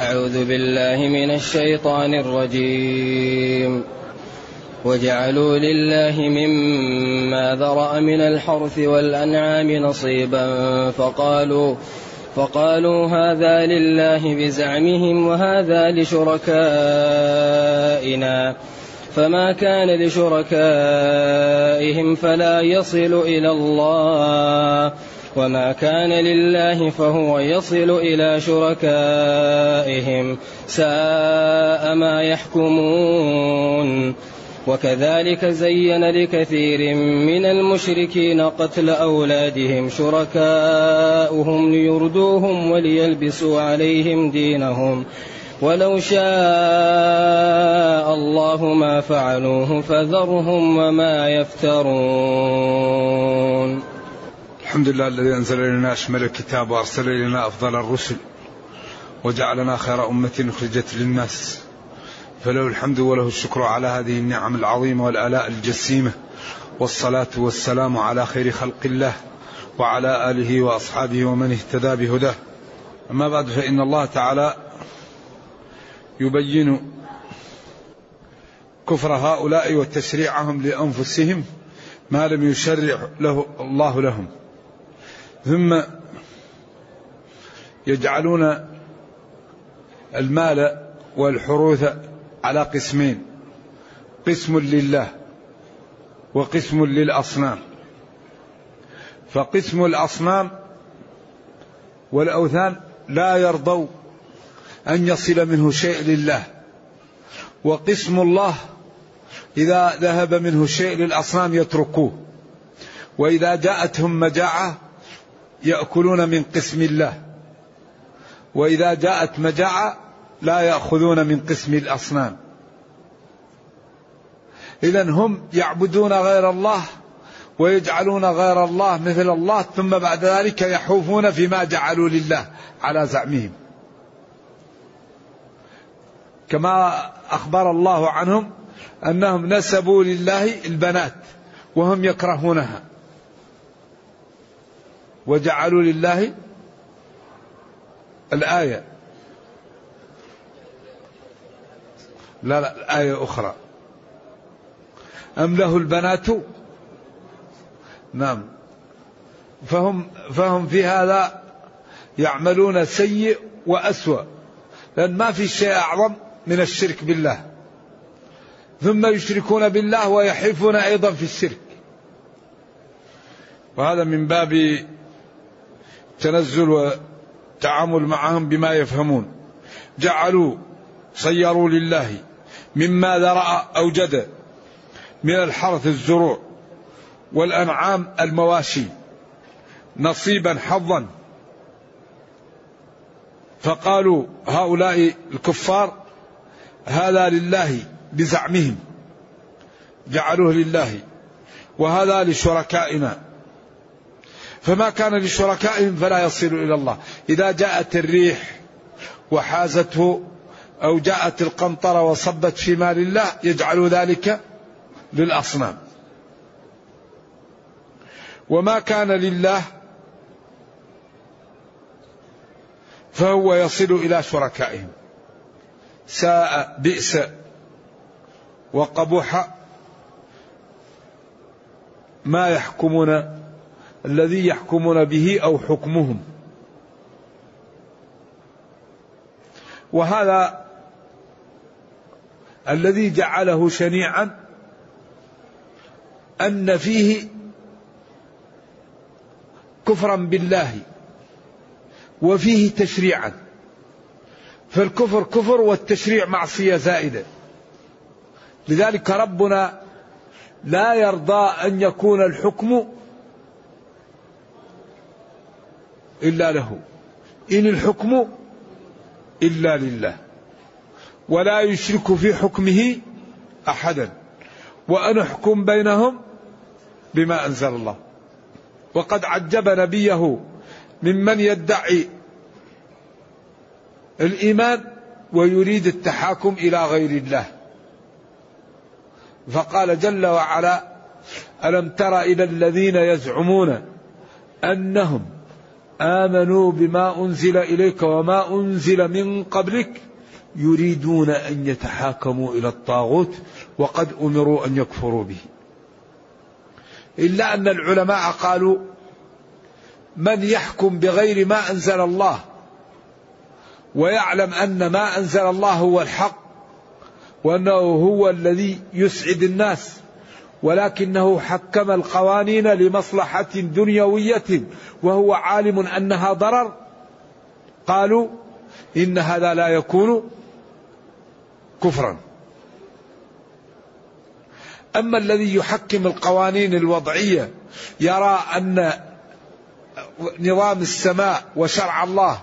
أعوذ بالله من الشيطان الرجيم. وجعلوا لله مما ذرأ من الحرث والأنعام نصيبا فقالوا فقالوا هذا لله بزعمهم وهذا لشركائنا. فما كان لشركائهم فلا يصل إلى الله. وما كان لله فهو يصل إلى شركائهم ساء ما يحكمون وكذلك زين لكثير من المشركين قتل أولادهم شركاؤهم ليردوهم وليلبسوا عليهم دينهم ولو شاء الله ما فعلوه فذرهم وما يفترون الحمد لله الذي أنزل إلينا أشمل الكتاب وأرسل إلينا أفضل الرسل وجعلنا خير أمة أخرجت للناس فله الحمد وله الشكر على هذه النعم العظيمة والآلاء الجسيمة والصلاة والسلام على خير خلق الله وعلى آله وأصحابه ومن اهتدى بهداه. أما بعد فإن الله تعالى يبين كفر هؤلاء وتشريعهم لأنفسهم ما لم يشرع له الله لهم. ثم يجعلون المال والحروث على قسمين. قسم لله وقسم للأصنام. فقسم الأصنام والأوثان لا يرضوا أن يصل منه شيء لله. وقسم الله إذا ذهب منه شيء للأصنام يتركوه. وإذا جاءتهم مجاعة يأكلون من قسم الله. وإذا جاءت مجاعة لا يأخذون من قسم الأصنام. اذا هم يعبدون غير الله ويجعلون غير الله مثل الله ثم بعد ذلك يحوفون فيما جعلوا لله على زعمهم. كما أخبر الله عنهم أنهم نسبوا لله البنات وهم يكرهونها. وجعلوا لله الآية. لا لا آية أخرى. أم له البنات؟ نعم. فهم فهم في هذا يعملون سيء وأسوأ. لأن ما في شيء أعظم من الشرك بالله. ثم يشركون بالله ويحلفون أيضا في الشرك. وهذا من باب التنزل والتعامل معهم بما يفهمون. جعلوا صيروا لله. مما ذرأ أوجد. من الحرث الزروع والأنعام المواشي. نصيبا حظا. فقالوا هؤلاء الكفار هذا لله بزعمهم جعلوه لله. وهذا لشركائنا. فما كان لشركائهم فلا يصل إلى الله. إذا جاءت الريح وحازته أو جاءت القنطرة وصبت في مال الله يجعل ذلك للأصنام. وما كان لله فهو يصل إلى شركائهم. ساء بئس وقبح ما يحكمون الذي يحكمون به أو حكمهم. وهذا الذي جعله شنيعا أن فيه كفرا بالله وفيه تشريعا. فالكفر كفر والتشريع معصية زائدة. لذلك ربنا لا يرضى أن يكون الحكم إلا له. إن الحكم إلا لله. ولا يشرك في حكمه أحدا. وأن أحكم بينهم بما أنزل الله. وقد عجب نبيه ممن يدعي الإيمان ويريد التحاكم إلى غير الله. فقال جل وعلا ألم تر إلى الذين يزعمون أنهم آمنوا بما أنزل إليك وما أنزل من قبلك يريدون أن يتحاكموا إلى الطاغوت وقد أمروا أن يكفروا به. إلا أن العلماء قالوا من يحكم بغير ما أنزل الله ويعلم أن ما أنزل الله هو الحق وأنه هو الذي يسعد الناس ولكنه حكم القوانين لمصلحة دنيوية وهو عالم أنها ضرر. قالوا إن هذا لا يكون كفرا. أما الذي يحكم القوانين الوضعية يرى أن نظام السماء وشرع الله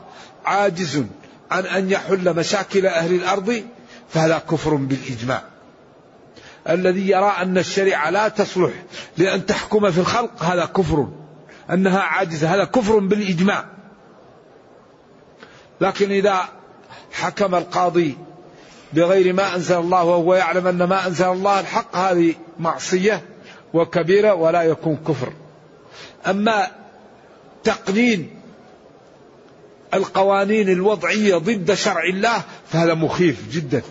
عاجز عن أن يحل مشاكل أهل الأرض فهذا كفر بالإجماع. الذي يرى أن الشريعة لا تصلح لأن تحكم في الخلق هذا كفر. أنها عاجزة هذا كفر بالإجماع. لكن إذا حكم القاضي بغير ما أنزل الله وهو يعلم أن ما أنزل الله الحق هذه معصية وكبيرة ولا يكون كفر. أما تقنين القوانين الوضعية ضد شرع الله فهذا مخيف جدا.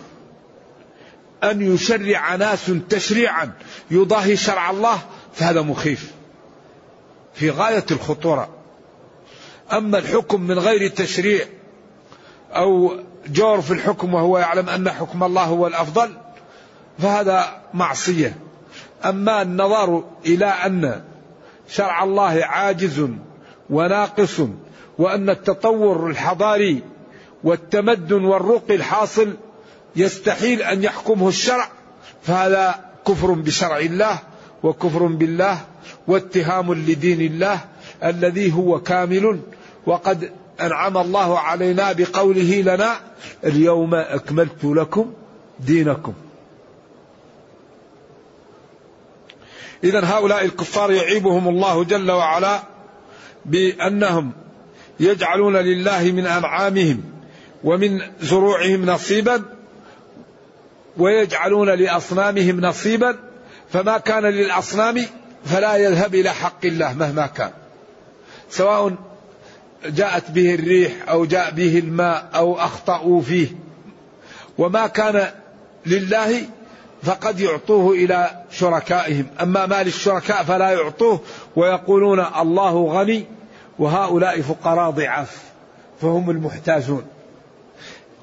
أن يشرع ناس تشريعا يضاهي شرع الله فهذا مخيف. في غاية الخطورة. أما الحكم من غير تشريع أو جور في الحكم وهو يعلم أن حكم الله هو الأفضل فهذا معصية. أما النظر إلى أن شرع الله عاجز وناقص وأن التطور الحضاري والتمدن والرقي الحاصل يستحيل أن يحكمه الشرع فهذا كفر بشرع الله وكفر بالله واتهام لدين الله الذي هو كامل وقد أنعم الله علينا بقوله لنا اليوم أكملت لكم دينكم. إذا هؤلاء الكفار يعيبهم الله جل وعلا بأنهم يجعلون لله من أنعامهم ومن زروعهم نصيبا ويجعلون لأصنامهم نصيبا فما كان للأصنام فلا يذهب إلى حق الله مهما كان. سواء جاءت به الريح أو جاء به الماء أو أخطأوا فيه. وما كان لله فقد يعطوه إلى شركائهم. أما ما للشركاء فلا يعطوه ويقولون الله غني وهؤلاء فقراء ضعاف فهم المحتاجون.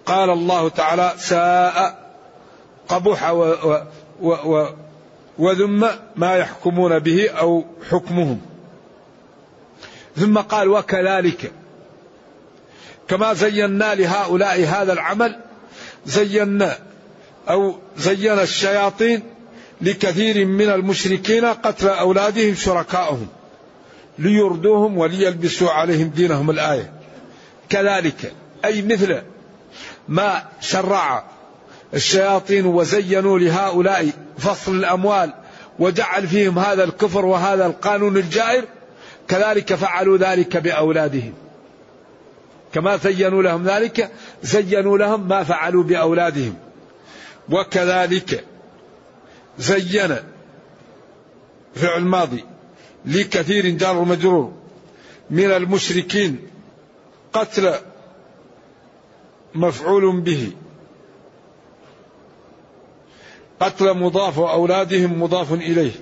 قال الله تعالى ساء قبح و و و وذم ما يحكمون به أو حكمهم. ثم قال وكذلك. كما زينا لهؤلاء هذا العمل زينا أو زين الشياطين لكثير من المشركين قتل أولادهم شركائهم ليردوهم وليلبسوا عليهم دينهم الآية. كذلك أي مثل ما شرع الشياطين وزينوا لهؤلاء فصل الأموال وجعل فيهم هذا الكفر وهذا القانون الجائر كذلك فعلوا ذلك بأولادهم. كما زينوا لهم ذلك زينوا لهم ما فعلوا بأولادهم. وكذلك زين فعل ماضي لكثير جار مجرور من المشركين قتل مفعول به. قتل مضاف وأولادهم مضاف إليه.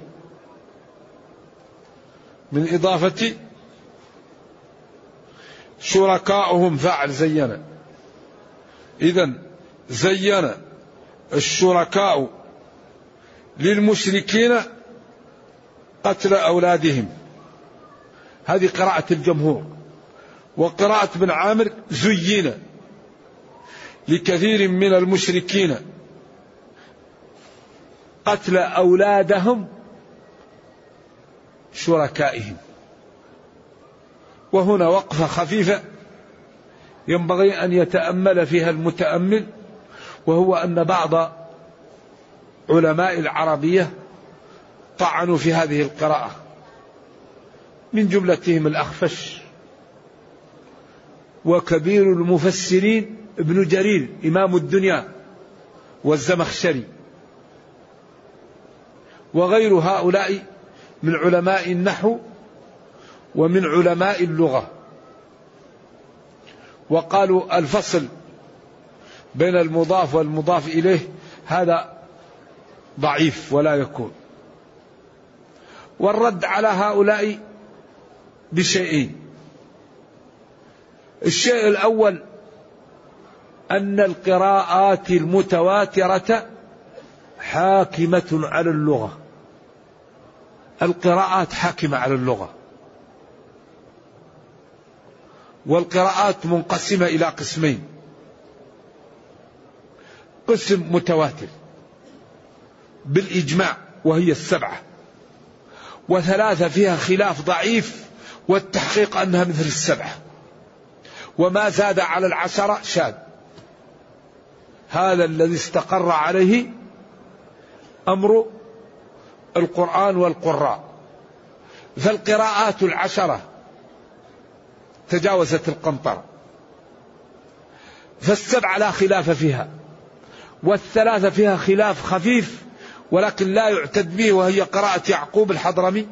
من إضافة شركاؤهم فعل زين. إذا زين الشركاء للمشركين قتل أولادهم. هذه قراءة الجمهور. وقراءة ابن عامر زين لكثير من المشركين. قتل أولادهم شركائهم. وهنا وقفة خفيفة ينبغي أن يتأمل فيها المتأمل وهو أن بعض علماء العربية طعنوا في هذه القراءة. من جملتهم الأخفش وكبير المفسرين ابن جرير إمام الدنيا والزمخشري. وغير هؤلاء من علماء النحو ومن علماء اللغة. وقالوا الفصل بين المضاف والمضاف إليه هذا ضعيف ولا يكون. والرد على هؤلاء بشيئين. الشيء الأول أن القراءات المتواترة حاكمة على اللغة. القراءات حاكمة على اللغة. والقراءات منقسمة إلى قسمين. قسم متواتر. بالإجماع وهي السبعة. وثلاثة فيها خلاف ضعيف والتحقيق أنها مثل السبعة. وما زاد على العشرة شاذ هذا الذي استقر عليه أمر القرآن والقراء. فالقراءات العشرة تجاوزت القنطرة. فالسبعة لا خلاف فيها والثلاثة فيها خلاف خفيف ولكن لا يعتد به وهي قراءة يعقوب الحضرمي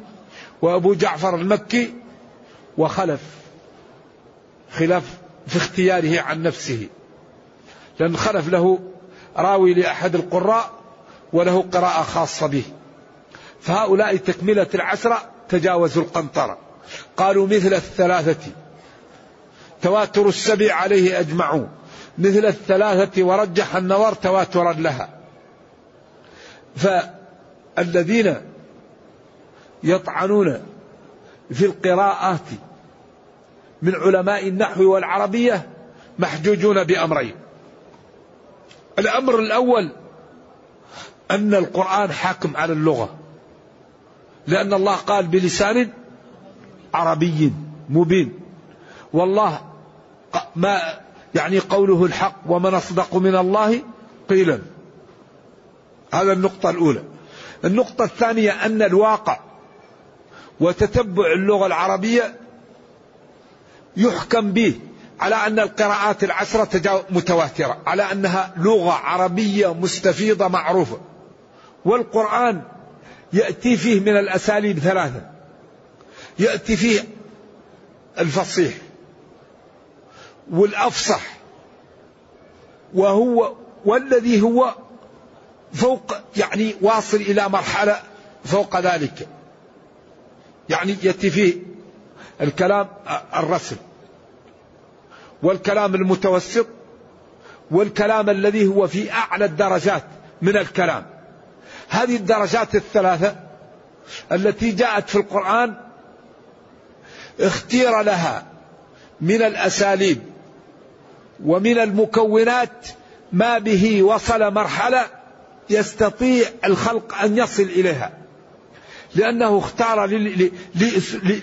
وأبو جعفر المكي وخلف خلاف في اختياره عن نفسه. لأن خلف له راوي لأحد القراء وله قراءة خاصة به. فهؤلاء تكملة العشرة تجاوزوا القنطرة. قالوا مثل الثلاثة. تواتر السبع عليه أجمعون. مثل الثلاثة ورجح النظر تواترا لها. فالذين يطعنون في القراءات من علماء النحو والعربية محجوجون بأمرين. الأمر الأول أن القرآن حاكم على اللغة. لأن الله قال بلسان عربي مبين. والله ما يعني قوله الحق ومن أصدق من الله قيلا. هذا النقطة الأولى. النقطة الثانية أن الواقع وتتبع اللغة العربية يحكم به على أن القراءات العشرة متواترة على أنها لغة عربية مستفيضة معروفة. والقرآن يأتي فيه من الأساليب ثلاثة. يأتي فيه الفصيح والأفصح وهو والذي هو فوق يعني واصل إلى مرحلة فوق ذلك. يعني يأتي فيه الكلام الرسم والكلام المتوسط والكلام الذي هو في أعلى الدرجات من الكلام. هذه الدرجات الثلاثة التي جاءت في القرآن اختير لها من الأساليب ومن المكونات ما به وصل مرحلة يستطيع الخلق أن يصل إليها. لأنه اختار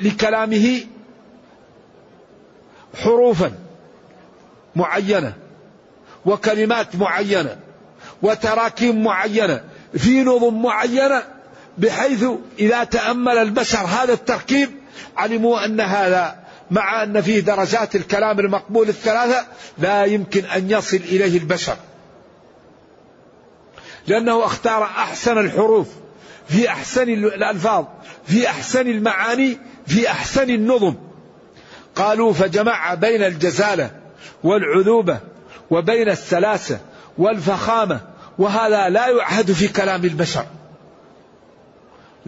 لكلامه حروفا معينة وكلمات معينة وتراكيب معينة في نظم معينة بحيث إذا تأمل البشر هذا التركيب علموا أن هذا مع أن فيه درجات الكلام المقبول الثلاثة لا يمكن أن يصل إليه البشر. لأنه أختار أحسن الحروف في أحسن الألفاظ في أحسن المعاني في أحسن النظم. قالوا فجمع بين الجزالة والعذوبة وبين السلاسة والفخامة وهذا لا يعهد في كلام البشر.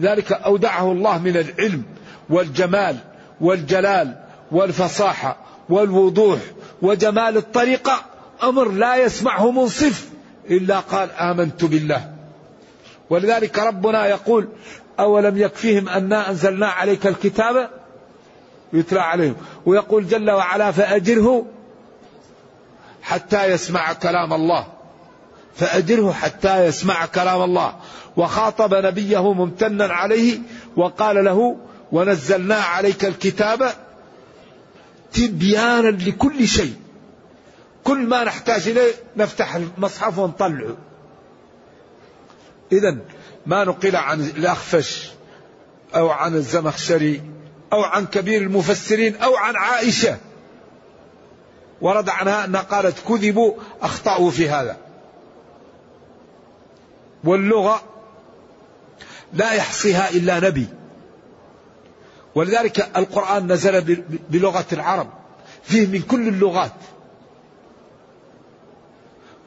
ذلك أودعه الله من العلم والجمال والجلال والفصاحة والوضوح وجمال الطريقة. أمر لا يسمعه منصف إلا قال آمنت بالله. ولذلك ربنا يقول أولم يكفيهم أنا أنزلنا عليك الكتاب يتلى عليهم. ويقول جل وعلا فأجره حتى يسمع كلام الله. فأجره حتى يسمع كلام الله. وخاطب نبيه ممتنا عليه وقال له ونزلنا عليك الكتاب تبيانا لكل شيء. كل ما نحتاج إليه نفتح المصحف ونطلعه. إذا ما نقل عن الأخفش أو عن الزمخشري أو عن كبير المفسرين أو عن عائشة. ورد عنها أنها قالت كذبوا أخطأوا في هذا. واللغة لا يحصيها إلا نبي. ولذلك القرآن نزل بلغة العرب. فيه من كل اللغات.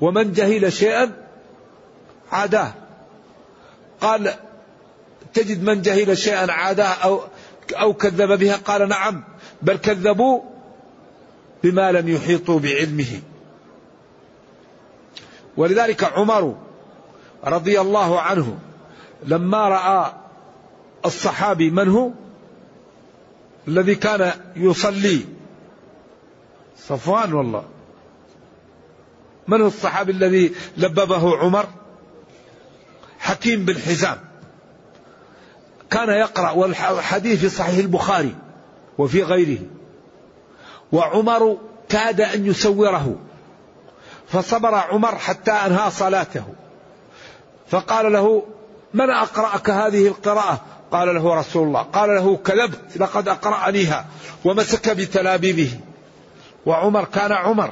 ومن جهل شيئا عاداه. قال تجد من جهل شيئا عاداه أو, أو كذب بها؟ قال نعم. بل كذبوا بما لم يحيطوا بعلمه. ولذلك عمر رضي الله عنه لما رأى الصحابي من هو؟ الذي كان يصلي. صفوان والله. من هو الصحابي الذي لببه عمر؟ حكيم بن حزام. كان يقرأ والحديث في صحيح البخاري وفي غيره. وعمر كاد أن يسوره. فصبر عمر حتى أنهى صلاته. فقال له من أقرأك هذه القراءة؟ قال له رسول الله. قال له كذبت لقد أقرأنيها ومسك بتلابيبه. وعمر كان عمر.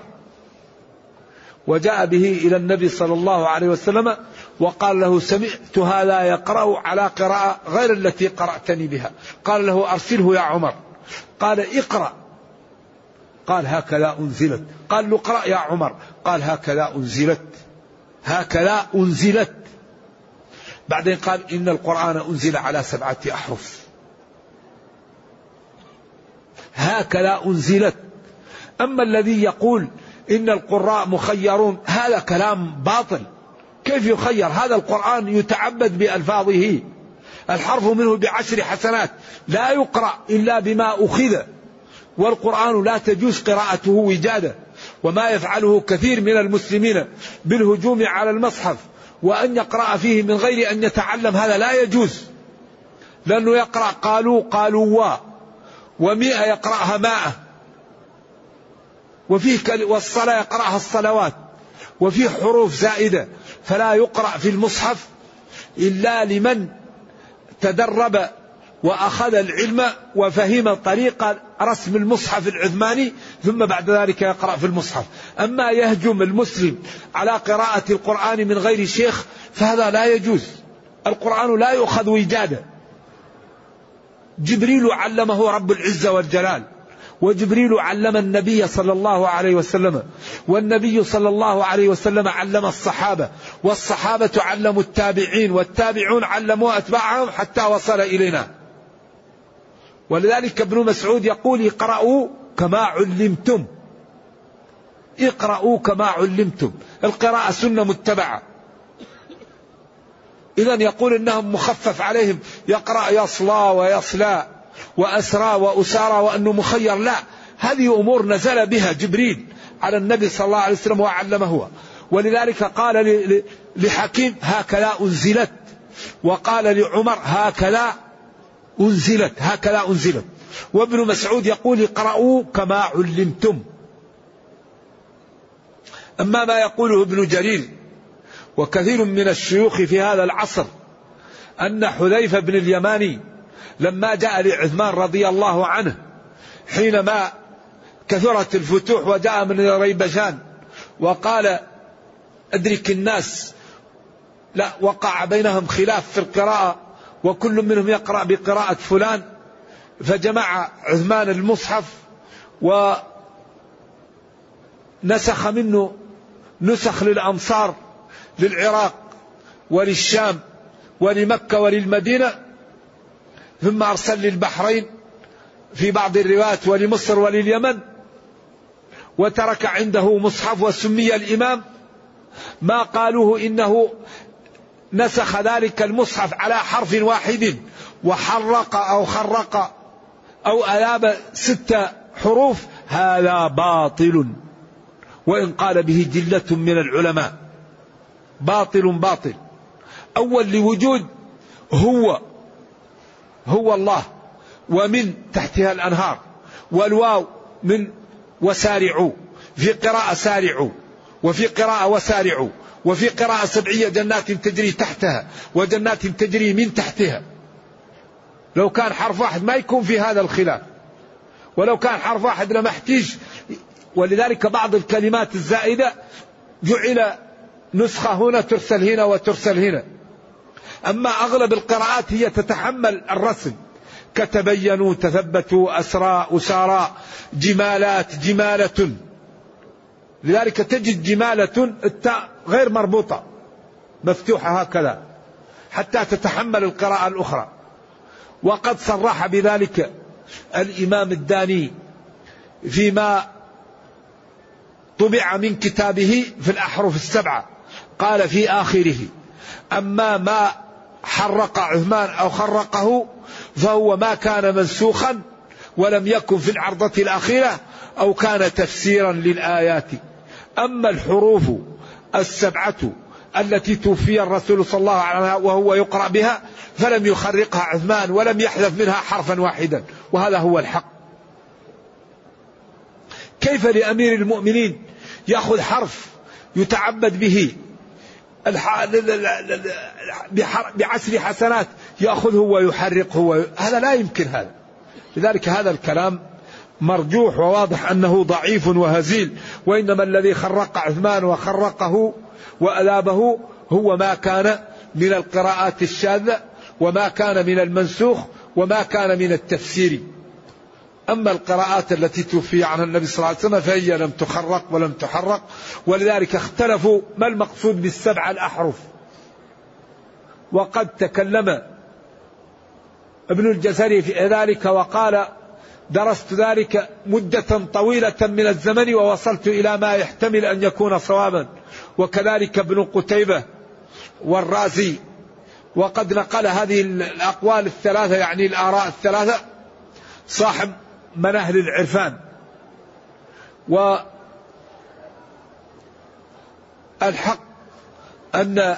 وجاء به إلى النبي صلى الله عليه وسلم وقال له سمعت هذا يقرأ على قراءة غير التي قرأتني بها. قال له أرسله يا عمر. قال اقرأ. قال هكذا أنزلت. قال له اقرأ يا عمر. قال هكذا أنزلت. هكذا أنزلت. بعدين قال إن القرآن أنزل على سبعة أحرف. هكذا أنزلت. أما الذي يقول إن القراء مخيرون هذا كلام باطل. كيف يخير؟ هذا القرآن يتعبد بألفاظه. الحرف منه بعشر حسنات. لا يقرأ إلا بما أخذ. والقرآن لا تجوز قراءته وجادة. وما يفعله كثير من المسلمين بالهجوم على المصحف. وأن يقرأ فيه من غير أن يتعلم هذا لا يجوز. لأنه يقرأ قالوا قالوا و ومئة يقرأها ماء. وفيه والصلاة يقرأها الصلوات. وفيه حروف زائدة. فلا يقرأ في المصحف إلا لمن تدرب وأخذ العلم وفهم طريقة رسم المصحف العثماني ثم بعد ذلك يقرأ في المصحف. أما يهجم المسلم على قراءة القرآن من غير شيخ فهذا لا يجوز. القرآن لا يؤخذ وجادا جبريل علمه رب العزة والجلال وجبريل علم النبي صلى الله عليه وسلم والنبي صلى الله عليه وسلم علم الصحابة والصحابة علموا التابعين والتابعون علموا أتباعهم حتى وصل إلينا. ولذلك ابن مسعود يقول اقرأوا كما علمتم. اقرأوا كما علمتم. القراءة سنة متبعة. إذا يقول إنهم مخفف عليهم. يقرأ يصلى ويصلى وأسرى وأسارى وأنه مخير. لا هذه أمور نزل بها جبريل على النبي صلى الله عليه وسلم وعلمه. ولذلك قال لحكيم هكذا أنزلت. وقال لعمر هكذا أنزلت هكذا أنزلت. وابن مسعود يقول اقرأوا كما علمتم. أما ما يقوله ابن جرير وكثير من الشيوخ في هذا العصر أن حذيفة بن اليماني لما جاء لعثمان رضي الله عنه حينما كثرت الفتوح وجاء من ريبشان وقال أدرك الناس لا وقع بينهم خلاف في القراءة وكل منهم يقرأ بقراءة فلان فجمع عثمان المصحف ونسخ منه نسخ للأمصار للعراق وللشام ولمكة وللمدينة ثم أرسل للبحرين في بعض الروايات ولمصر ولليمن وترك عنده مصحف وسمي الإمام. ما قالوه إنه نسخ ذلك المصحف على حرف واحد وحرق أو خرق أو ألاب ست حروف هذا باطل. وإن قال به جلة من العلماء. باطل باطل. أول لوجود هو هو الله ومن تحتها الأنهار. والواو من وسارعوا في قراءة سارعوا وفي قراءة وسارعوا وفي قراءة سبعية جنات تجري تحتها وجنات تجري من تحتها. لو كان حرف واحد ما يكون في هذا الخلاف. ولو كان حرف واحد لما احتيج ولذلك بعض الكلمات الزائدة جعل نسخة هنا ترسل هنا وترسل هنا. أما أغلب القراءات هي تتحمل الرسم. كتبينوا تثبتوا أسرى أسارى جمالات جمالة. لذلك تجد جمالة التاء غير مربوطة مفتوحة هكذا حتى تتحمل القراءة الأخرى. وقد صرح بذلك الإمام الداني فيما طبع من كتابه في الأحرف السبعة. قال في آخره أما ما حرق عثمان أو خرقه فهو ما كان منسوخا ولم يكن في العرضة الأخيرة أو كان تفسيرا للآيات. أما الحروف السبعة التي توفي الرسول صلى الله عليه وسلم وهو يقرأ بها فلم يخرقها عثمان ولم يحذف منها حرفا واحدا وهذا هو الحق. كيف لأمير المؤمنين يأخذ حرف يتعبد به؟ بعشر حسنات يأخذه ويحرقه هذا لا يمكن هذا. لذلك هذا الكلام مرجوح وواضح أنه ضعيف وهزيل وإنما الذي خرق عثمان وخرقه وأذابه هو ما كان من القراءات الشاذة وما كان من المنسوخ وما كان من التفسير. أما القراءات التي توفي عنها النبي صلى الله عليه وسلم فهي لم تخرق ولم تحرق ولذلك اختلفوا ما المقصود بالسبع الأحرف. وقد تكلم ابن الجزري في ذلك وقال درست ذلك مدة طويلة من الزمن ووصلت إلى ما يحتمل أن يكون صوابا. وكذلك ابن قتيبة والرازي وقد نقل هذه الأقوال الثلاثة يعني الآراء الثلاثة. صاحب مناهل العرفان. والحق أن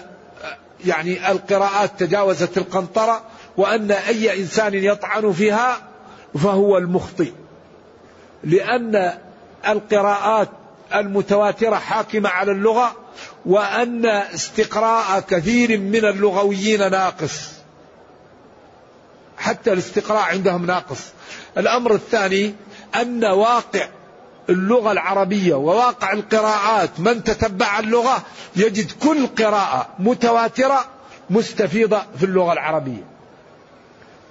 يعني القراءات تجاوزت القنطرة وأن أي إنسان يطعن فيها فهو المخطئ. لأن القراءات المتواترة حاكمة على اللغة وأن استقراء كثير من اللغويين ناقص. حتى الاستقراء عندهم ناقص. الأمر الثاني أن واقع اللغة العربية وواقع القراءات من تتبع اللغة يجد كل قراءة متواترة مستفيضة في اللغة العربية.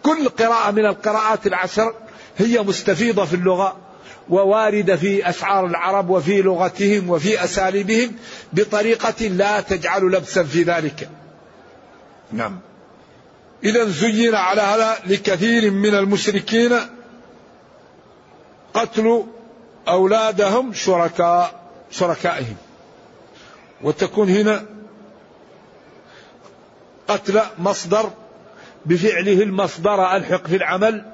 كل قراءة من القراءات العشر هي مستفيضة في اللغة وواردة في أشعار العرب وفي لغتهم وفي أساليبهم بطريقة لا تجعل لبسا في ذلك. نعم. إذا زين على هذا لكثير من المشركين قتل أولادهم شركاء شركائهم. وتكون هنا قتل مصدر بفعله المصدر ألحق في العمل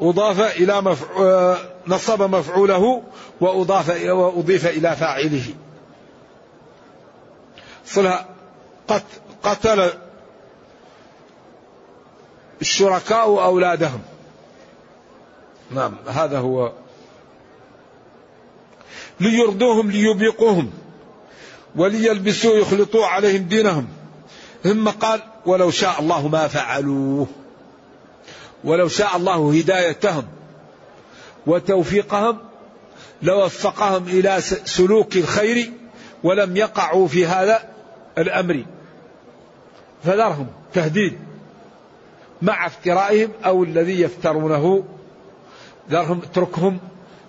أضاف إلى مفع... نصب مفعوله وأضاف وأضيف إلى فاعله. صلها قتل الشركاء أولادهم. نعم هذا هو. ليرضوهم ليبيقوهم. وليلبسوا يخلطوا عليهم دينهم. ثم قال ولو شاء الله ما فعلوه ولو شاء الله هدايتهم وتوفيقهم لوفقهم إلى سلوك الخير ولم يقعوا في هذا الأمر. فذرهم تهديد. مع افترائهم أو الذي يفترونه. ذرهم اتركهم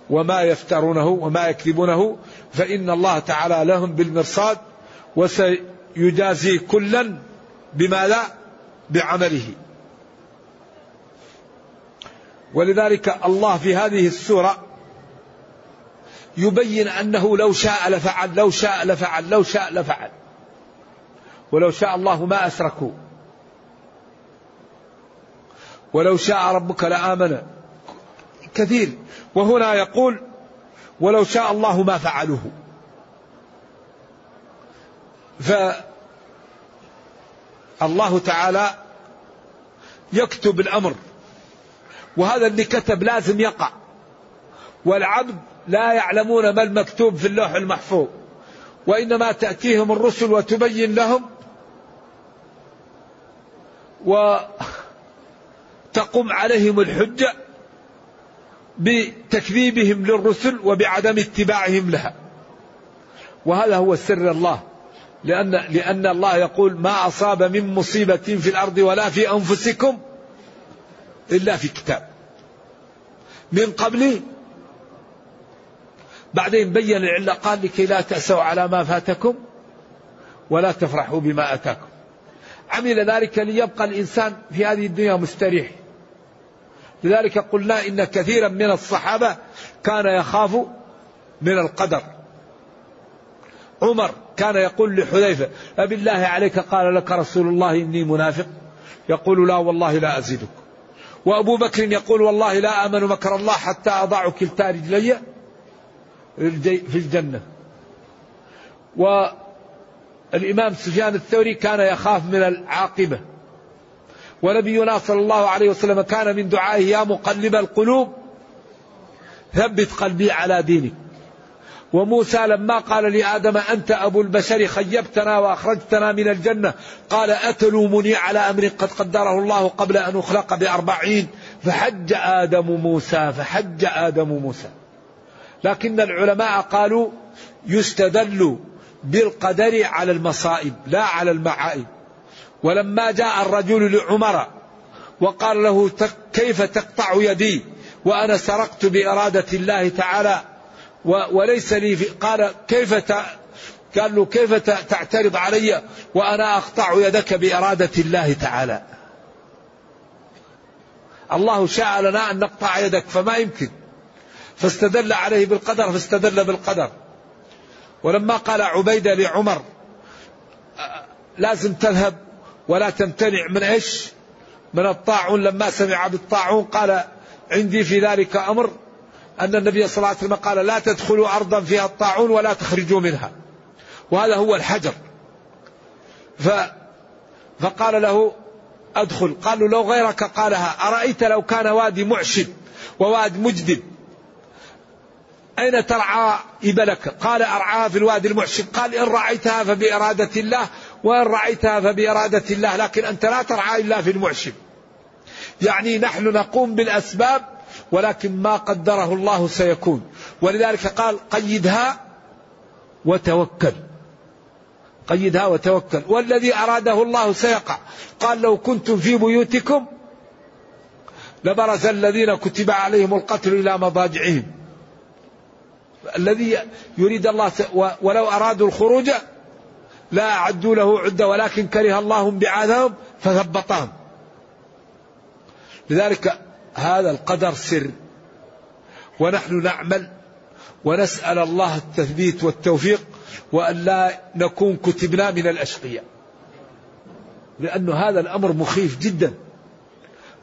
وما يفترونه وما يكذبونه. فإن الله تعالى لهم بالمرصاد وسيجازي كلا بما لا بعمله. ولذلك الله في هذه السورة يبين أنه لو شاء لفعل لو شاء لفعل لو شاء لفعل. ولو شاء الله ما أشركوا ولو شاء ربك لآمن. كثير. وهنا يقول ولو شاء الله ما فعلوه. فالله تعالى يكتب الأمر. وهذا اللي كتب لازم يقع. والعبد لا يعلمون ما المكتوب في اللوح المحفوظ. وإنما تأتيهم الرسل وتبين لهم. وتقوم عليهم الحجة بتكذيبهم للرسل وبعدم اتباعهم لها. وهذا هو سر الله. لأن لأن الله يقول ما أصاب من مصيبة في الأرض ولا في أنفسكم إلا في كتاب. من قبل بعدين بين العلة قال لكي لا تأسوا على ما فاتكم ولا تفرحوا بما أتاكم. عمل ذلك ليبقى الإنسان في هذه الدنيا مستريح. لذلك قلنا إن كثيرا من الصحابة كان يخاف من القدر. عمر كان يقول لحذيفة أبالله عليك قال لك رسول الله إني منافق؟ يقول لا والله لا أزيدك. وأبو بكر يقول والله لا آمن مكر الله حتى أضع كلتا رجلي في الجنة. والإمام سفيان الثوري كان يخاف من العاقبة. ونبينا صلى الله عليه وسلم كان من دعائه يا مقلب القلوب ثبت قلبي على دينك. وموسى لما قال لآدم أنت أبو البشر خيبتنا وأخرجتنا من الجنة. قال أتلومني على أمر قد قدره الله قبل أن أخلق بأربعين. فحج آدم موسى فحج آدم موسى. لكن العلماء قالوا يستدل بالقدر على المصائب لا على المعائب. ولما جاء الرجل لعمر وقال له كيف تقطع يدي وأنا سرقت بإرادة الله تعالى وليس لي في قال كيف قال له كيف تعترض علي وأنا أقطع يدك بإرادة الله تعالى. الله شاء لنا أن نقطع يدك فما يمكن. فاستدل عليه بالقدر فاستدل بالقدر. ولما قال عبيدة لعمر لازم تذهب. ولا تمتنع من إيش؟ من الطاعون لما سمع بالطاعون قال عندي في ذلك أمر أن النبي صلى الله عليه وسلم قال لا تدخلوا أرضا فيها الطاعون ولا تخرجوا منها. وهذا هو الحجر. ف فقال له أدخل، قالوا لو غيرك قالها أرأيت لو كان وادي معشب وواد مجدب أين ترعى إبلك قال أرعاها في الوادي المعشب قال إن رعيتها فبإرادة الله وإن رعيتها فبإرادة الله لكن أنت لا ترعى إلا في المعشب يعني نحن نقوم بالأسباب ولكن ما قدره الله سيكون. ولذلك قال قيدها وتوكل. قيدها وتوكل. والذي أراده الله سيقع. قال لو كنتم في بيوتكم لبرز الذين كتب عليهم القتل إلى مضاجعهم. الذي يريد الله ولو أرادوا الخروج لا أعدوا له عدة ولكن كره الله بعاثهم فثبطهم. لذلك هذا القدر سر. ونحن نعمل ونسأل الله التثبيت والتوفيق وأن لا نكون كتبنا من الأشقياء. لأن هذا الأمر مخيف جدا.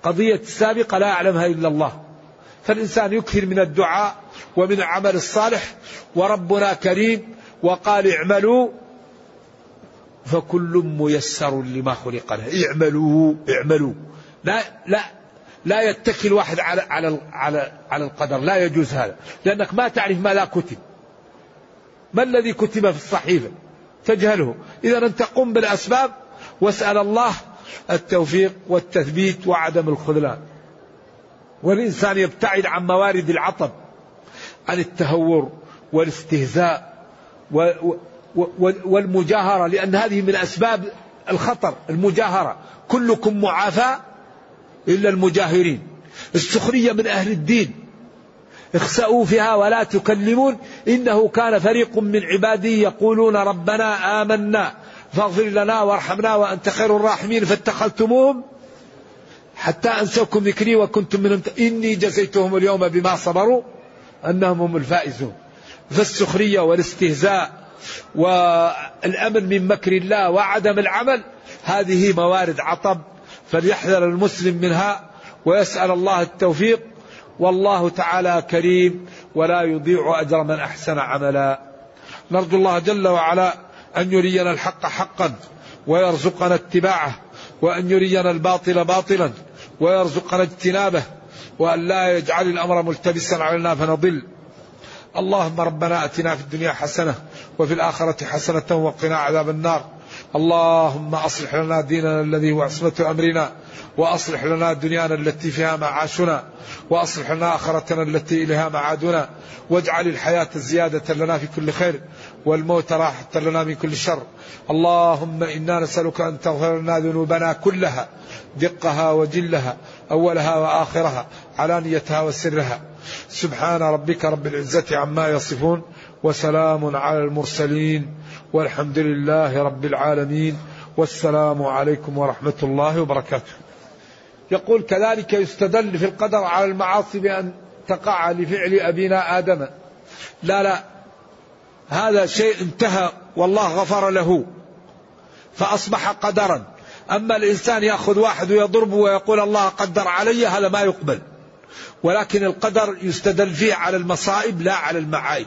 قضية السابقة لا يعلمها إلا الله. فالإنسان يكثر من الدعاء ومن العمل الصالح. وربنا كريم وقال اعملوا فكل ميسر لما خلق له. اعملوا اعملوا. لا لا لا يتكل واحد على على على على القدر. لا يجوز هذا. لأنك ما تعرف ما لا كتب. ما الذي كتب في الصحيفة؟ تجهله. إذا أنت قم بالأسباب واسأل الله التوفيق والتثبيت وعدم الخذلان. والإنسان يبتعد عن موارد العطب عن التهور والاستهزاء والمجاهرة لأن هذه من أسباب الخطر المجاهرة. كلكم معافى إلا المجاهرين. السخرية من أهل الدين. اخسأوا فيها ولا تكلمون. إنه كان فريق من عبادي يقولون ربنا آمنا. فاغفر لنا وارحمنا وأنت خير الراحمين. فاتخذتموهم حتى أنسوكم ذكري وكنتم منهم. إني جزيتهم اليوم بما صبروا أنهم هم الفائزون. فالسخرية والاستهزاء والأمن من مكر الله وعدم العمل هذه موارد عطب فليحذر المسلم منها ويسأل الله التوفيق. والله تعالى كريم ولا يضيع أجر من أحسن عملا. نرجو الله جل وعلا أن يرينا الحق حقا ويرزقنا اتباعه وأن يرينا الباطل باطلا ويرزقنا اجتنابه وأن لا يجعل الأمر ملتبسا علينا فنضل. اللهم ربنا أتنا في الدنيا حسنة وفي الآخرة حسنة وقنا عذاب النار. اللهم أصلح لنا ديننا الذي هو عصمة أمرنا وأصلح لنا دنيانا التي فيها معاشنا وأصلح لنا آخرتنا التي إليها معادنا واجعل الحياة زيادة لنا في كل خير والموت راحة لنا من كل شر. اللهم إنا نسألك أن تغفر لنا ذنوبنا كلها دقها وجلها أولها وآخرها علانيتها وسرها. سبحان ربك رب العزة عما يصفون. وسلام على المرسلين والحمد لله رب العالمين والسلام عليكم ورحمة الله وبركاته. يقول كذلك يستدل في القدر على المعاصي بأن تقع لفعل أبينا آدم. لا لا هذا شيء انتهى والله غفر له فأصبح قدرا. أما الإنسان يأخذ واحد ويضربه ويقول الله قدر علي هذا ما يقبل. ولكن القدر يستدل فيه على المصائب لا على المعايب.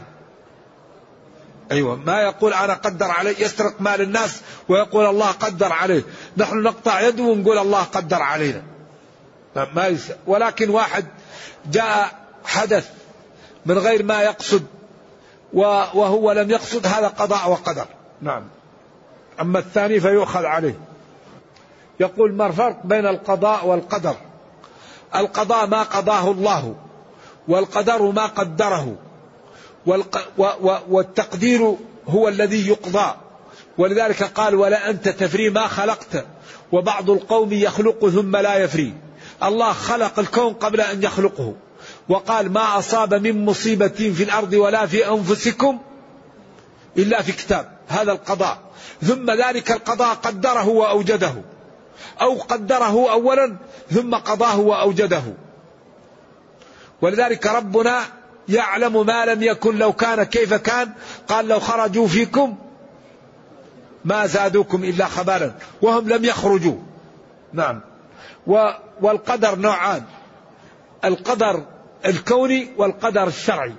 أيوة. ما يقول أنا قدر عليه يسرق مال الناس ويقول الله قدر عليه. نحن نقطع يده ونقول الله قدر علينا. ما. ولكن واحد جاء حدث من غير ما يقصد وهو لم يقصد هذا قضاء وقدر. نعم. أما الثاني فيؤخذ عليه. يقول ما الفرق بين القضاء والقدر؟ القضاء ما قضاه الله والقدر ما قدره. والتقدير هو الذي يقضى. ولذلك قال ولا أنت تفري ما خلقت. وبعض القوم يخلق ثم لا يفري. الله خلق الكون قبل أن يخلقه. وقال ما أصاب من مصيبة في الأرض ولا في أنفسكم إلا في كتاب. هذا القضاء. ثم ذلك القضاء قدره وأوجده. أو قدره أولا ثم قضاه وأوجده. ولذلك ربنا يعلم ما لم يكن لو كان كيف كان قال لو خرجوا فيكم ما زادوكم إلا خبالا وهم لم يخرجوا. نعم. والقدر نوعان القدر الكوني والقدر الشرعي.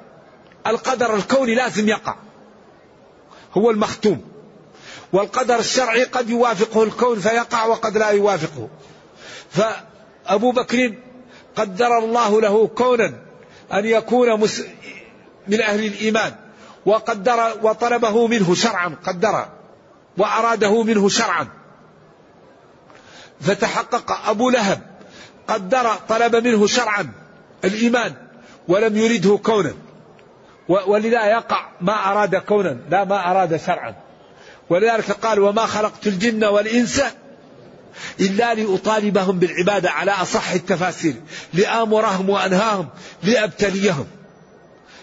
القدر الكوني لازم يقع هو المختوم. والقدر الشرعي قد يوافقه الكون فيقع وقد لا يوافقه. فأبو بكر قدر الله له كونا أن يكون من أهل الإيمان وقدر وطلبه منه شرعا قدر وأراده منه شرعا. فتحقق أبو لهب قدر طلب منه شرعا الإيمان ولم يرده كونا. ولذا يقع ما أراد كونا لا ما أراد شرعا. ولذلك قال وما خلقت الجن والإنس إلا لأطالبهم بالعبادة على أصح التفاسير لآمرهم وأنهاهم لأبتليهم.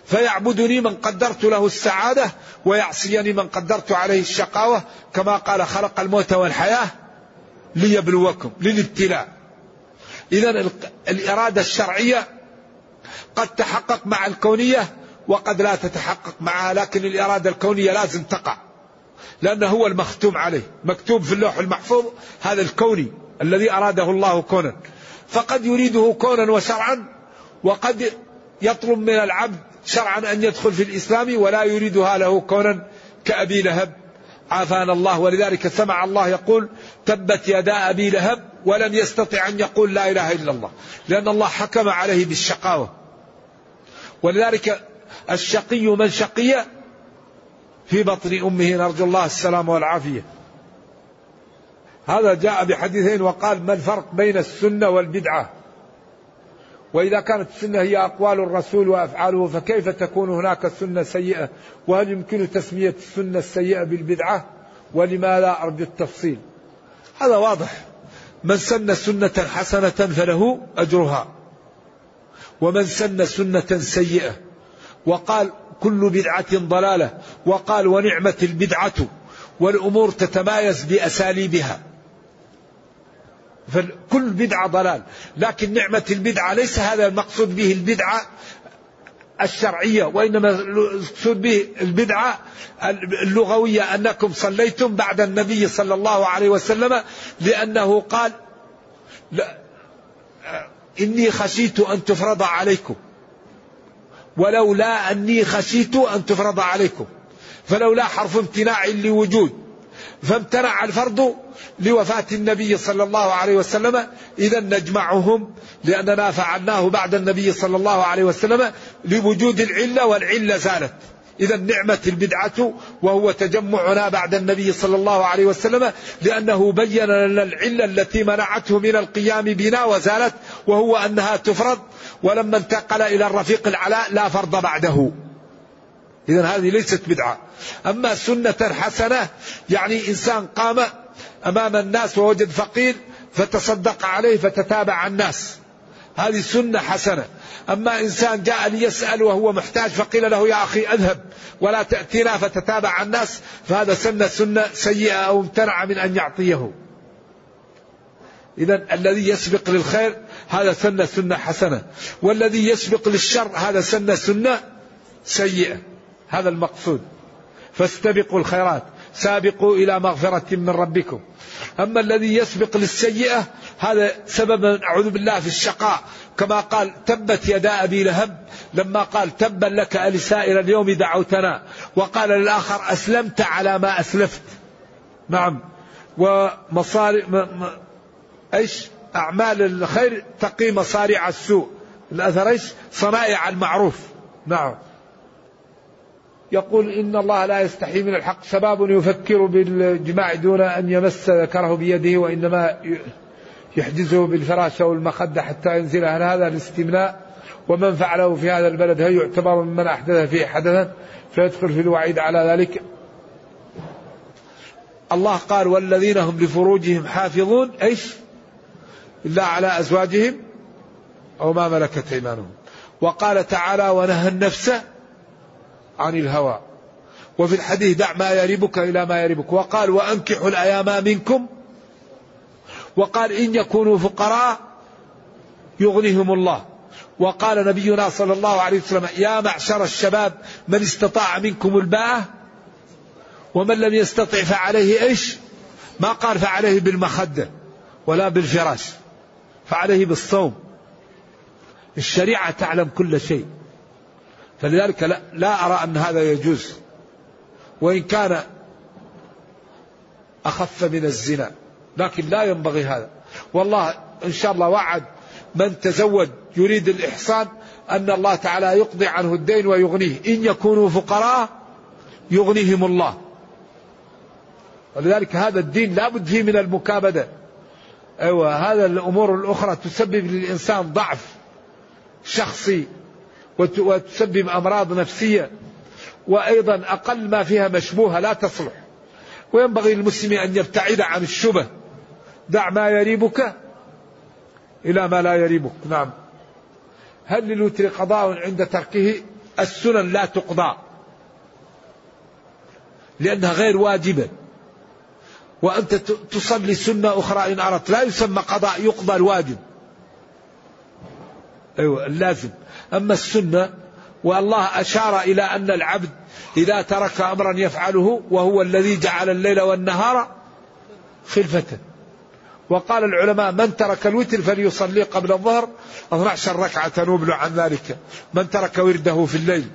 فيعبدني من قدرت له السعادة ويعصيني من قدرت عليه الشقاوة كما قال خلق الموت والحياة ليبلوكم للابتلاء. إذا الإرادة الشرعية قد تحقق مع الكونية وقد لا تتحقق معها لكن الإرادة الكونية لازم تقع. لأنه هو المختوم عليه مكتوب في اللوح المحفوظ هذا الكوني الذي أراده الله كونا. فقد يريده كونا وشرعا وقد يطلب من العبد شرعا أن يدخل في الإسلام ولا يريدها له كونا كأبي لهب. عافانا الله ولذلك سمع الله يقول تبت يدا أبي لهب ولم يستطع أن يقول لا إله إلا الله. لأن الله حكم عليه بالشقاوة. ولذلك الشقي من شقي في بطن أمه نرجو الله السلام والعافية. هذا جاء بحديثين وقال ما الفرق بين السنة والبدعة؟ وإذا كانت السنة هي أقوال الرسول وأفعاله فكيف تكون هناك سنة سيئة؟ وهل يمكن تسمية السنة السيئة بالبدعة؟ ولماذا أرجو التفصيل؟ هذا واضح. من سن سنة حسنة فله أجرها. ومن سن سنة سيئة. وقال كل بدعة ضلالة وقال ونعمة البدعة والأمور تتمايز بأساليبها. فكل بدعة ضلال لكن نعمة البدعة ليس هذا المقصود به البدعة الشرعية وإنما المقصود به البدعة اللغوية أنكم صليتم بعد النبي صلى الله عليه وسلم لأنه قال لا إني خشيت أن تفرض عليكم. ولولا أني خشيت أن تفرض عليكم. فلولا حرف امتناع لوجود. فامتنع الفرض لوفاة النبي صلى الله عليه وسلم. إذا نجمعهم لأننا فعلناه بعد النبي صلى الله عليه وسلم لوجود العلة والعلة زالت. إذا نعمة البدعة وهو تجمعنا بعد النبي صلى الله عليه وسلم لأنه بين لنا العلة التي منعته من القيام بنا وزالت وهو أنها تفرض ولما انتقل إلى الرفيق العلاء لا فرض بعده. إذا هذه ليست بدعة. أما سنة حسنة يعني إنسان قام أمام الناس ووجد فقير فتصدق عليه فتتابع الناس. هذه سنة حسنة. أما إنسان جاء ليسأل وهو محتاج فقيل له يا أخي أذهب ولا تأتينا فتتابع الناس فهذا سنة سنة سيئة أو امتنع من أن يعطيه. إذا الذي يسبق للخير هذا سنة سنة حسنة والذي يسبق للشر هذا سنة سنة سيئة. هذا المقصود. فاستبقوا الخيرات سابقوا إلى مغفرة من ربكم. أما الذي يسبق للسيئة هذا سبب أعوذ بالله في الشقاء. كما قال تبت يدا أبي لهب لما قال تبا لك ألسائر اليوم دعوتنا. وقال للآخر أسلمت على ما أسلفت. نعم. ومصاري إيش؟ أعمال الخير تقي مصارع السوء. الأثر إيش؟ صنائع المعروف. نعم. يقول إن الله لا يستحي من الحق. شباب يفكر بالجماع دون أن يمس ذكره بيده وإنما يحجزه بالفراش أو المخدة حتى ينزل هل هذا الاستمناء ومن فعله في هذا البلد هل يعتبر ممن أحدث فيه حدثا فيدخل في الوعيد على ذلك الله قال والذين هم لفروجهم حافظون إيش؟ إلا على أزواجهم أو ما ملكت أيمانهم. وقال تعالى ونهى النفس عن الهوى. وفي الحديث دع ما يريبك إلى ما يريبك وقال وأنكحوا الأيام منكم وقال إن يكونوا فقراء يغنيهم الله. وقال نبينا صلى الله عليه وسلم يا معشر الشباب من استطاع منكم الباءة ومن لم يستطع فعليه إيش؟ ما قال فعليه بالمخدة ولا بالفراش فعليه بالصوم الشريعة تعلم كل شيء فلذلك لا, لا أرى أن هذا يجوز وإن كان أخف من الزنا لكن لا ينبغي هذا. والله إن شاء الله وعد من تزوج يريد الإحسان أن الله تعالى يقضي عنه الدين ويغنيه. إن يكونوا فقراء يغنيهم الله. ولذلك هذا الدين لا بد فيه من المكابدة. أيوة هذا الأمور الأخرى تسبب للإنسان ضعف شخصي وتسبب أمراض نفسية. وأيضا أقل ما فيها مشبوهة لا تصلح. وينبغي للمسلم أن يبتعد عن الشبه. دع ما يريبك إلى ما لا يريبك. نعم. هل للوتر قضاء عند تركه؟ السنن لا تقضى. لأنها غير واجبة. وأنت تصلي سنة أخرى إن أردت. لا يسمى قضاء يقضى الواجب. أيوة اللازم. أما السنة والله أشار إلى أن العبد إذا ترك أمرا يفعله وهو الذي جعل الليل والنهار خلفة. وقال العلماء من ترك الوتر فليصلي قبل الظهر. 12 ركعة نوبل عن ذلك. من ترك ورده في الليل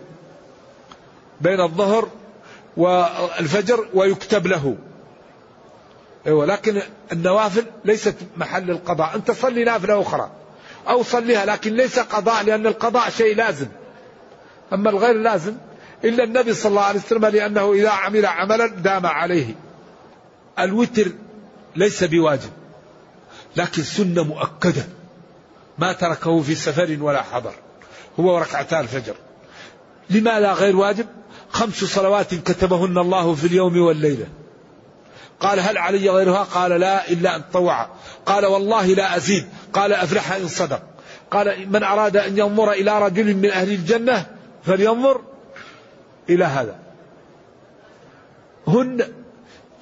بين الظهر والفجر ويكتب له. أيوة لكن النوافل ليست محل القضاء. أنت صلي نافلة أخرى أو صليها لكن ليس قضاء لأن القضاء شيء لازم. أما الغير لازم إلا النبي صلى الله عليه وسلم لأنه إذا عمل عملا دام عليه. الوتر ليس بواجب. لكن سنة مؤكدة. ما تركه في سفر ولا حضر. هو ركعتا الفجر. لماذا غير واجب؟ خمس صلوات كتبهن الله في اليوم والليلة. قال هل علي غيرها؟ قال لا إلا أن تطوع قال والله لا أزيد. قال أفلح إن صدق. قال من أراد أن ينظر إلى رجل من أهل الجنة فلينظر إلى هذا. هن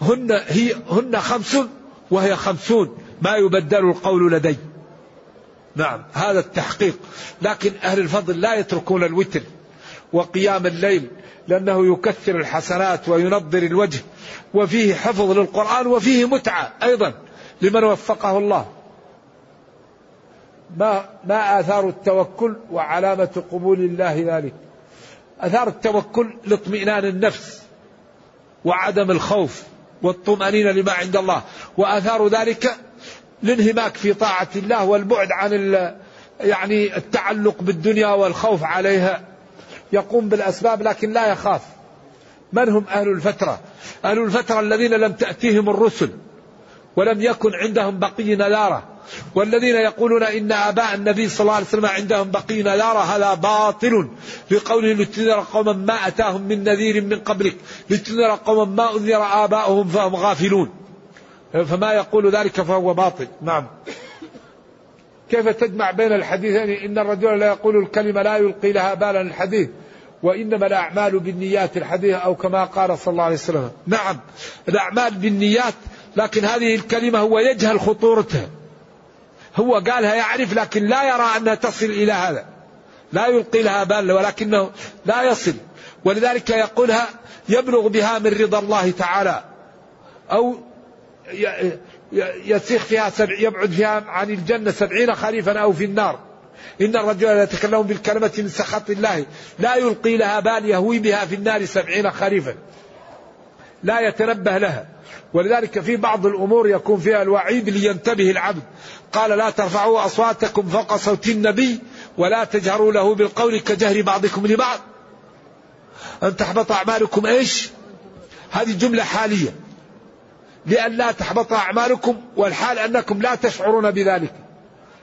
هن هي هن خمس وهي خمسون. ما يبدل القول لدي. نعم هذا التحقيق. لكن أهل الفضل لا يتركون الوتر وقيام الليل لأنه يكثر الحسنات وينظر الوجه وفيه حفظ للقرآن وفيه متعة أيضا لمن وفقه الله. ما ما آثار التوكل وعلامة قبول الله ذلك؟ آثار التوكل لاطمئنان النفس وعدم الخوف والطمأنينة لما عند الله. وآثار ذلك الانهماك في طاعة الله والبعد عن يعني التعلق بالدنيا والخوف عليها. يقوم بالأسباب لكن لا يخاف. من هم أهل الفترة؟ أهل الفترة الذين لم تأتيهم الرسل ولم يكن عندهم بقي نذارة. والذين يقولون إن آباء النبي صلى الله عليه وسلم عندهم بقي نذارة. هذا باطل. لقوله لتنذر قوما ما أتاهم من نذير من قبلك. لتنذر قوما ما أنذر آباؤهم فهم غافلون. فما يقول ذلك فهو باطل. نعم. كيف تجمع بين الحديثين؟ إن الرجل لا يقول الكلمة لا يلقي لها بالا الحديث وإنما الأعمال بالنيات الحديث أو كما قال صلى الله عليه وسلم. نعم الأعمال بالنيات لكن هذه الكلمة هو يجهل خطورتها. هو قالها يعرف لكن لا يرى أنها تصل إلى هذا. لا يلقي لها بال ولكنه لا يصل. ولذلك يقولها يبلغ بها من رضا الله تعالى أو يسيخ فيها سبع يبعد فيها عن الجنة سبعين خريفا أو في النار. إن الرجل يتكلم بالكلمة من سخط الله. لا يلقي لها بال يهوي بها في النار سبعين خريفا. لا يتنبه لها. ولذلك في بعض الأمور يكون فيها الوعيد لينتبه العبد. قال لا ترفعوا أصواتكم فوق صوت النبي ولا تجهروا له بالقول كجهر بعضكم لبعض. أن تحبط أعمالكم إيش؟ هذه جملة حالية. لأن لا تحبط أعمالكم والحال أنكم لا تشعرون بذلك.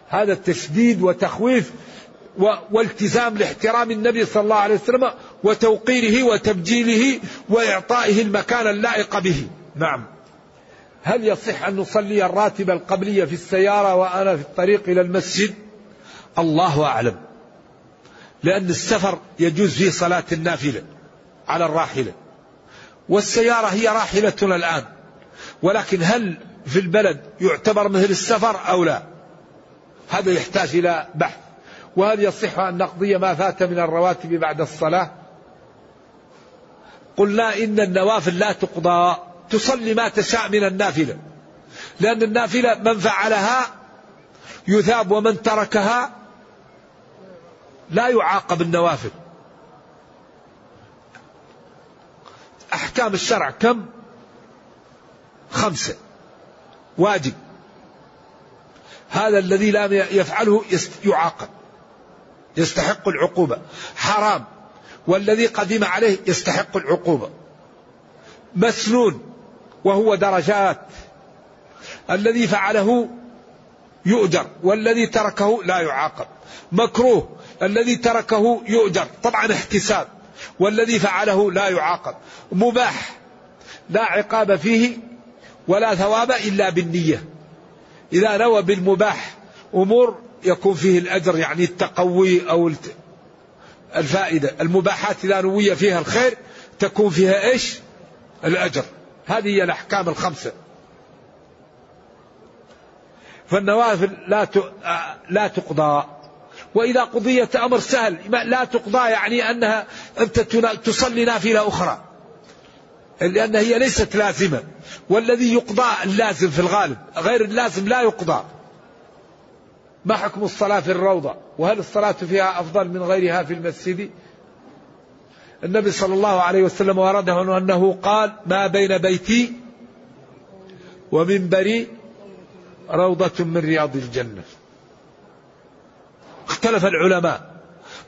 هذا التشديد وتخويف والتزام لاحترام النبي صلى الله عليه وسلم وتوقيره وتبجيله وإعطائه المكان اللائق به. نعم. هل يصح أن نصلي الراتبة القبلية في السيارة وأنا في الطريق إلى المسجد؟ الله أعلم. لأن السفر يجوز فيه صلاة النافلة على الراحلة. والسيارة هي راحلتنا الآن. ولكن هل في البلد يعتبر مثل السفر أو لا؟ هذا يحتاج إلى بحث. وهل يصح أن نقضي ما فات من الرواتب بعد الصلاة؟ قلنا إن النوافل لا تقضى. تصلي ما تشاء من النافلة. لأن النافلة من فعلها يثاب ومن تركها لا يعاقب النوافل. أحكام الشرع كم؟ خمسة. واجب. هذا الذي لم يفعله يعاقب. يستحق العقوبة. حرام. والذي قدم عليه يستحق العقوبة. مسنون. وهو درجات. الذي فعله يؤجر. والذي تركه لا يعاقب. مكروه. الذي تركه يؤجر. طبعا احتساب. والذي فعله لا يعاقب. مباح. لا عقاب فيه ولا ثواب إلا بالنية. إذا نوى بالمباح أمور يكون فيه الأجر يعني التقوي أو الفائدة. المباحات إذا نوي فيها الخير تكون فيها إيش؟ الأجر. هذه هي الأحكام الخمسة. فالنوافل لا لا تقضى. وإذا قضيت أمر سهل لا تقضى يعني أنها أنت تصلي نافلة أخرى. لأن هي ليست لازمة. والذي يقضى اللازم في الغالب غير اللازم لا يقضى. ما حكم الصلاة في الروضة؟ وهل الصلاة فيها أفضل من غيرها في المسجد؟ النبي صلى الله عليه وسلم ورده أنه قال ما بين بيتي ومنبري روضة من رياض الجنة. اختلف العلماء.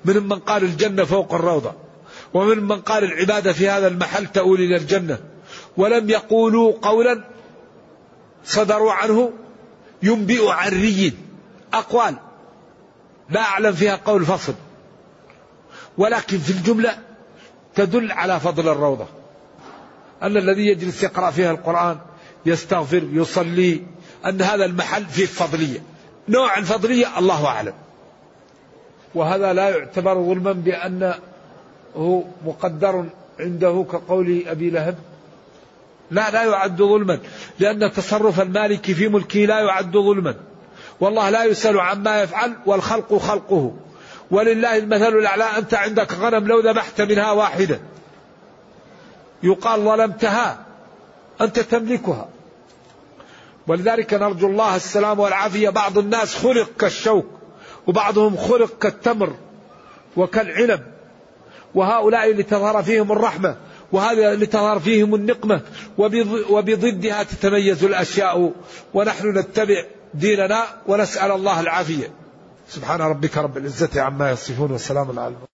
من من قال الجنة فوق الروضة. ومن من قال العبادة في هذا المحل تؤول إلى الجنة. ولم يقولوا قولا صدروا عنه ينبئ عن ري أقوال. لا أعلم فيها قول فصل. ولكن في الجملة تدل على فضل الروضة. أن الذي يجلس يقرأ فيها القرآن يستغفر يصلي أن هذا المحل فيه فضلية نوع الفضلية الله أعلم. وهذا لا يعتبر ظلما بأنه مقدر عنده كقول أبي لهب؟ لا لا يعد ظلما لأن تصرف المالك في ملكه لا يعد ظلما. والله لا يسأل عما يفعل والخلق خلقه. ولله المثل الأعلى أنت عندك غنم لو ذبحت منها واحدة. يقال ظلمتها أنت تملكها. ولذلك نرجو الله السلام والعافية. بعض الناس خلق كالشوك وبعضهم خلق كالتمر وكالعنب. وهؤلاء اللي تظهر فيهم الرحمة وهذا اللي تظهر فيهم النقمة وبضدها تتميز الأشياء ونحن نتبع ديننا ونسأل الله العافية. سبحان ربك رب العزة عما يصفون وسلام على